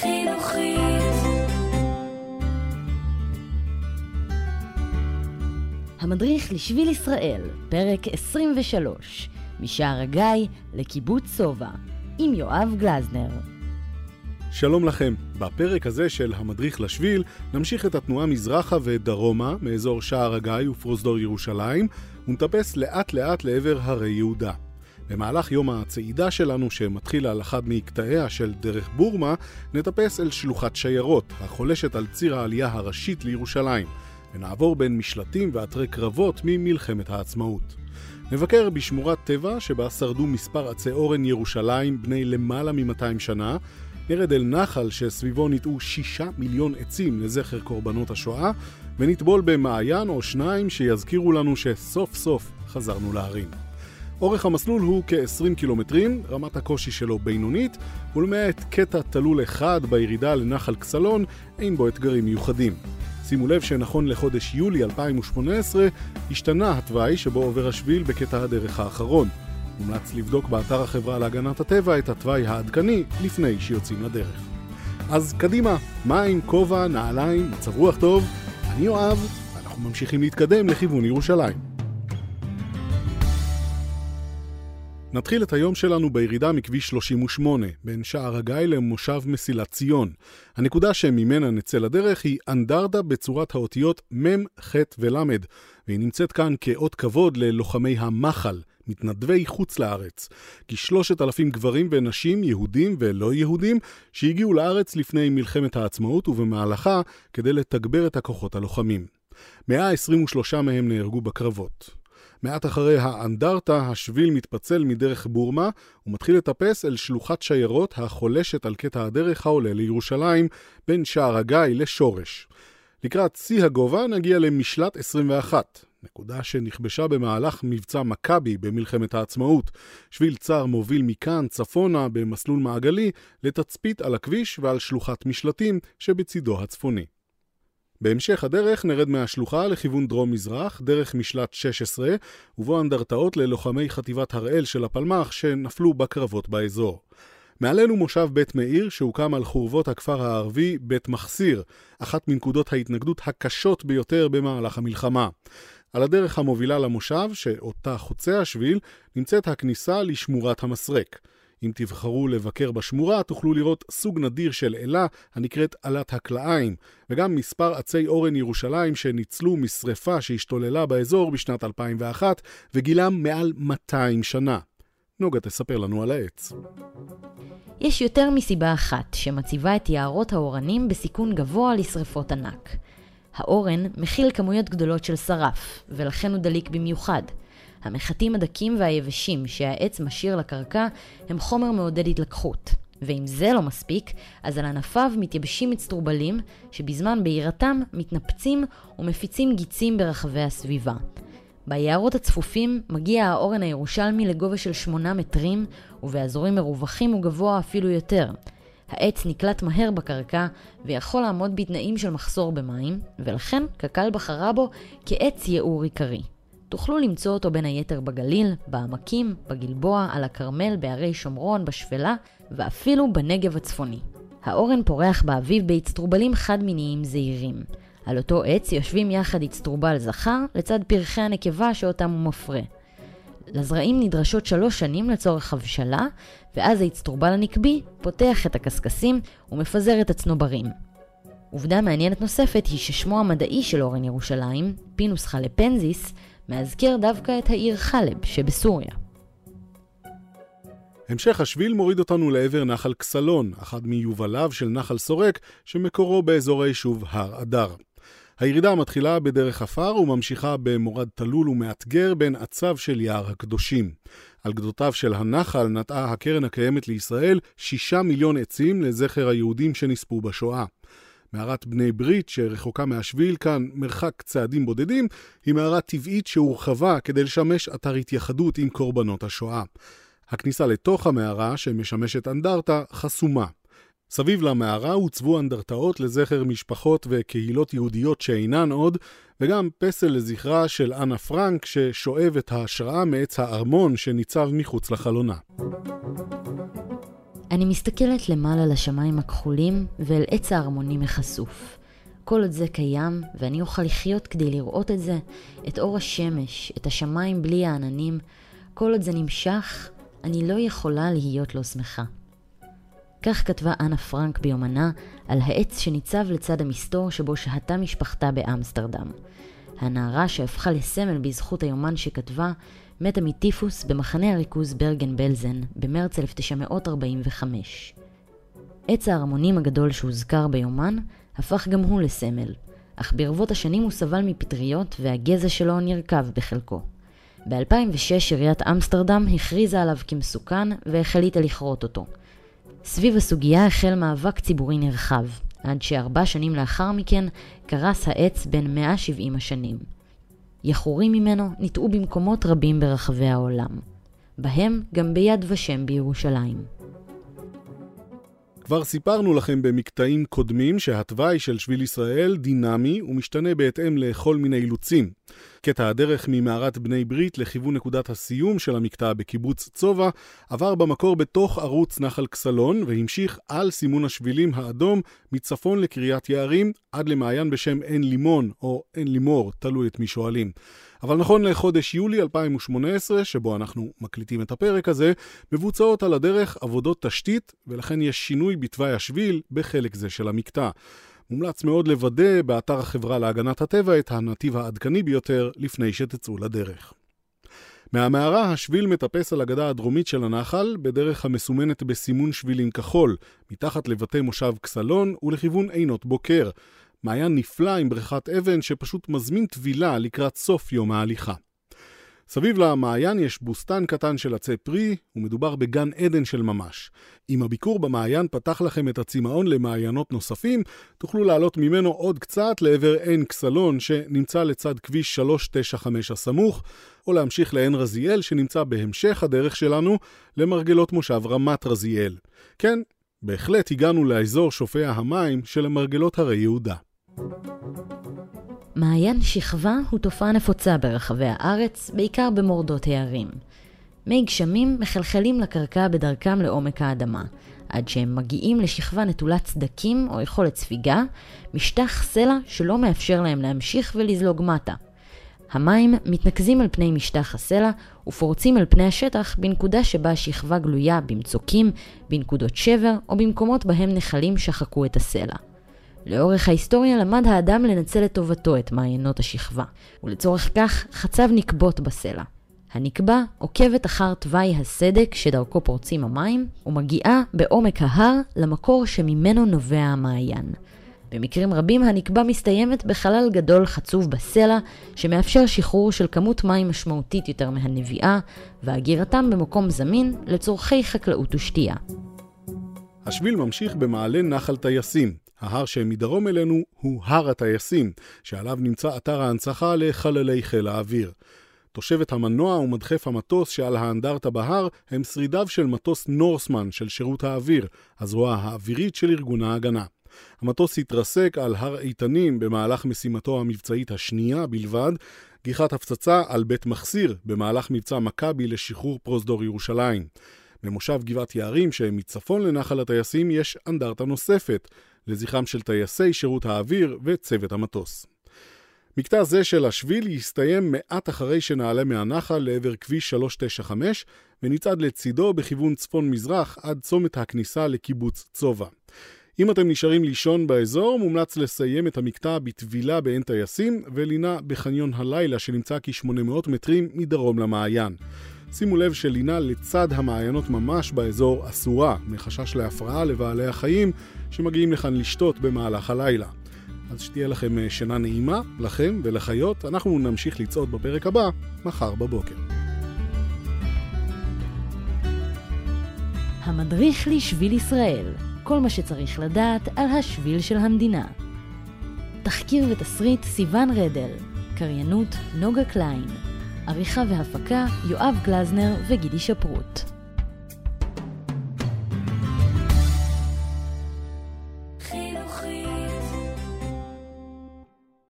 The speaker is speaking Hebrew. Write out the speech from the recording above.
חינוכית. המדריך לשביל ישראל, פרק 23, משער הגיא לקיבוץ סובה, עם יואב גלזנר. שלום לכם. בפרק הזה של המדריך לשביל נמשיך את התנועה מזרחה ודרומה מאזור שער הגיא ופרוזדור ירושלים ונטפס לאט לאט לעבר הרי יהודה. במהלך יום הצעידה שלנו, שמתחיל על אחד מקטעיה של דרך בורמה, נטפס אל שלוחת שיירות, החולשת על ציר העלייה הראשית לירושלים, ונעבור בין משלטים ואתרי קרבות ממלחמת העצמאות. נבקר בשמורת טבע שבה שרדו מספר עצי אורן ירושלים בני למעלה מ-200 שנה, נרד אל נחל שסביבו ניטעו שישה מיליון עצים לזכר קורבנות השואה, ונטבול במעיין או שניים שיזכירו לנו שסוף סוף חזרנו להרים. אורך המסלול הוא כ-20 קילומטרים, רמת הקושי שלו בינונית, ולמעט קטע תלול אחד בירידה לנחל כסלון, אין בו אתגרים מיוחדים. שימו לב שנכון לחודש יולי 2018 השתנה התוואי שבו עובר השביל בקטע הדרך האחרון. מומלץ לבדוק באתר החברה להגנת הטבע את התוואי העדכני לפני שיוצאים לדרך. אז קדימה, מים, כובע, נעליים, מצב רוח טוב, אני יואב, ואנחנו ממשיכים להתקדם לכיוון ירושלים. נתחיל את היום שלנו בירידה מכביש 38, בין שער הגיא למושב מסילת ציון. הנקודה שממנה נצא לדרך היא אנדרדה בצורת האותיות מ', ח' ול', והיא נמצאת כאן כאות כבוד ללוחמי המחל, מתנדבי חוץ לארץ. כשלושת אלפים גברים ונשים, יהודים ולא יהודים, שהגיעו לארץ לפני מלחמת העצמאות ובמהלכה כדי לתגבר את הכוחות הלוחמים. 123 מהם נהרגו בקרבות. מעט אחרי האנדרטה, השביל מתפצל מדרך בורמה ומתחיל לטפס אל שלוחת שיירות החולשת על קטע הדרך העולה לירושלים בין שער הגיא לשורש. לקראת שיא הגובה נגיע למשלט 21, נקודה שנכבשה במהלך מבצע מכבי במלחמת העצמאות. שביל צר מוביל מכאן צפונה במסלול מעגלי לתצפית על הכביש ועל שלוחת משלטים שבצידו הצפוני. בהמשך הדרך נרד מהשלוחה לכיוון דרום-מזרח, דרך משלט 16, ובו אנדרטאות ללוחמי חטיבת הראל של הפלמ"ח שנפלו בקרבות באזור. מעלינו מושב בית מאיר שהוקם על חורבות הכפר הערבי בית מחסיר, אחת מנקודות ההתנגדות הקשות ביותר במהלך המלחמה. על הדרך המובילה למושב, שאותה חוצה השביל, נמצאת הכניסה לשמורת המסרק. אם תבחרו לבקר בשמורה, תוכלו לראות סוג נדיר של אלה הנקראת עלת הקלעיים, וגם מספר עצי אורן ירושלים שניצלו משרפה שהשתוללה באזור בשנת 2001, וגילם מעל 200 שנה. נוגה תספר לנו על העץ. יש יותר מסיבה אחת שמציבה את יערות האורנים בסיכון גבוה לשרפות ענק. האורן מכיל כמויות גדולות של שרף, ולכן הוא דליק במיוחד. המחטים הדקים והיבשים שהעץ משאיר לקרקע הם חומר מעודד התלקחות. ואם זה לא מספיק, אז על ענפיו מתייבשים אצטרובלים שבזמן בעירתם מתנפצים ומפיצים גיצים ברחבי הסביבה. ביערות הצפופים מגיע האורן הירושלמי לגובה של 8 מטרים, ובאזורים מרווחים הוא גבוה אפילו יותר. העץ נקלט מהר בקרקע ויכול לעמוד בתנאים של מחסור במים, ולכן קק"ל בחרה בו כעץ ייעור עיקרי. תוכלו למצוא אותו בין היתר בגליל, בעמקים, בגלבוע, על הכרמל, בערי שומרון, בשפלה, ואפילו בנגב הצפוני. האורן פורח באביב באצטרובלים חד-מיניים זעירים. על אותו עץ יושבים יחד אצטרובל זכר לצד פרחי הנקבה שאותם הוא מפרה. לזרעים נדרשות שלוש שנים לצורך הבשלה, ואז האצטרובל הנקבי פותח את הקשקשים ומפזר את הצנוברים. עובדה מעניינת נוספת היא ששמו המדעי של אורן ירושלים, פינוס חלפנזיס, מאזכר דווקא את העיר חלב שבסוריה. המשך השביל מוריד אותנו לעבר נחל כסלון, אחד מיובליו של נחל סורק, שמקורו באזור היישוב הר אדר. הירידה מתחילה בדרך עפר וממשיכה במורד תלול ומאתגר בין עצב של יער הקדושים. על גדותיו של הנחל נטעה הקרן הקיימת לישראל שישה מיליון עצים לזכר היהודים שנספו בשואה. מערת בני ברית, שרחוקה מהשביל כאן מרחק צעדים בודדים, היא מערה טבעית שהורחבה כדי לשמש אתר התייחדות עם קורבנות השואה. הכניסה לתוך המערה, שמשמשת אנדרטה, חסומה. סביב למערה הוצבו אנדרטאות לזכר משפחות וקהילות יהודיות שאינן עוד, וגם פסל לזכרה של אנה פרנק ששואב את ההשראה מעץ הארמון שניצב מחוץ לחלונה. אני מסתכלת למעלה לשמיים הכחולים ואל עץ ההרמונים החשוף. כל עוד זה קיים, ואני אוכל לחיות כדי לראות את זה, את אור השמש, את השמיים בלי העננים, כל עוד זה נמשך, אני לא יכולה להיות לא שמחה. כך כתבה אנה פרנק ביומנה על העץ שניצב לצד המסתור שבו שהתה משפחתה באמסטרדם. הנערה שהפכה לסמל בזכות היומן שכתבה, מתה מטיפוס במחנה הריכוז ברגן בלזן במרץ 1945. עץ ההרמונים הגדול שהוזכר ביומן הפך גם הוא לסמל, אך ברבות השנים הוא סבל מפטריות והגזע שלו נרקב בחלקו. ב-2006 עיריית אמסטרדם הכריזה עליו כמסוכן והחליטה לכרות אותו. סביב הסוגיה החל מאבק ציבורי נרחב, עד שארבע שנים לאחר מכן קרס העץ בין 170 השנים. יחורים ממנו ניטעו במקומות רבים ברחבי העולם, בהם גם ביד ושם בירושלים. כבר סיפרנו לכם במקטעים קודמים שהתוואי של שביל ישראל דינמי ומשתנה בהתאם לכל מיני אילוצים. קטע הדרך ממערת בני ברית לכיוון נקודת הסיום של המקטע בקיבוץ צובה עבר במקור בתוך ערוץ נחל כסלון והמשיך על סימון השבילים האדום מצפון לקריית יערים עד למעיין בשם עין לימון או עין לימור, תלוי את מי שואלים. אבל נכון לחודש יולי 2018, שבו אנחנו מקליטים את הפרק הזה, מבוצעות על הדרך עבודות תשתית, ולכן יש שינוי בתוואי השביל בחלק זה של המקטע. מומלץ מאוד לוודא באתר החברה להגנת הטבע את הנתיב העדכני ביותר לפני שתצאו לדרך. מהמערה השביל מטפס על הגדה הדרומית של הנחל, בדרך המסומנת בסימון שבילים כחול, מתחת לבתי מושב כסלון ולכיוון עינות בוקר. מעיין נפלא עם בריכת אבן שפשוט מזמין טבילה לקראת סוף יום ההליכה. סביב למעיין יש בוסתן קטן של עצי פרי, ומדובר בגן עדן של ממש. אם הביקור במעיין פתח לכם את הצמאון למעיינות נוספים, תוכלו לעלות ממנו עוד קצת לעבר עין כסלון, שנמצא לצד כביש 395 הסמוך, או להמשיך לעין רזיאל, שנמצא בהמשך הדרך שלנו, למרגלות מושב רמת רזיאל. כן, בהחלט הגענו לאזור שופע המים של המרגלות הרי יהודה. מעיין שכבה הוא תופעה נפוצה ברחבי הארץ, בעיקר במורדות הערים. מי גשמים מחלחלים לקרקע בדרכם לעומק האדמה, עד שהם מגיעים לשכבה נטולת סדקים או יכולת ספיגה, משטח סלע שלא מאפשר להם להמשיך ולזלוג מטה. המים מתנקזים על פני משטח הסלע ופורצים על פני השטח בנקודה שבה השכבה גלויה במצוקים, בנקודות שבר או במקומות בהם נחלים שחקו את הסלע. לאורך ההיסטוריה למד האדם לנצל לטובתו את מעיינות השכבה, ולצורך כך חצב נקבות בסלע. הנקבה עוקבת אחר תוואי הסדק שדרכו פורצים המים, ומגיעה בעומק ההר למקור שממנו נובע המעיין. במקרים רבים הנקבה מסתיימת בחלל גדול חצוב בסלע, שמאפשר שחרור של כמות מים משמעותית יותר מהנביאה, והגירתם במקום זמין לצורכי חקלאות ושתייה. השביל ממשיך במעלה נחל טייסים, ההר שמדרום אלינו הוא הר הטייסים, שעליו נמצא אתר ההנצחה לחללי חיל האוויר. תושבת המנוע ומדחף המטוס שעל האנדרטה בהר הם שרידיו של מטוס נורסמן של שירות האוויר, הזרוע האווירית של ארגון ההגנה. המטוס התרסק על הר איתנים במהלך משימתו המבצעית השנייה בלבד, גיחת הפצצה על בית מחסיר במהלך מבצע מכבי לשחרור פרוזדור ירושלים. במושב גבעת יערים שמצפון לנחל הטייסים יש אנדרטה נוספת, לזכרם של טייסי שירות האוויר וצוות המטוס. מקטע זה של השביל יסתיים מעט אחרי שנעלה מהנחל לעבר כביש 395 ונצעד לצידו בכיוון צפון-מזרח עד צומת הכניסה לקיבוץ צובה. אם אתם נשארים לישון באזור, מומלץ לסיים את המקטע בטבילה בעין טייסים ולינה בחניון הלילה שנמצא כ-800 מטרים מדרום למעיין. שימו לב שלינה לצד המעיינות ממש באזור אסורה, מחשש להפרעה לבעלי החיים שמגיעים לכאן לשתות במהלך הלילה. אז שתהיה לכם אה, שינה נעימה, לכם ולחיות. אנחנו נמשיך לצעוד בפרק הבא, מחר בבוקר. המדריך לשביל ישראל, כל מה שצריך לדעת על השביל של המדינה. תחקיר ותסריט סיון רדל, קריינות נוגה קליין, עריכה והפקה יואב גלזנר וגידי שפרוט.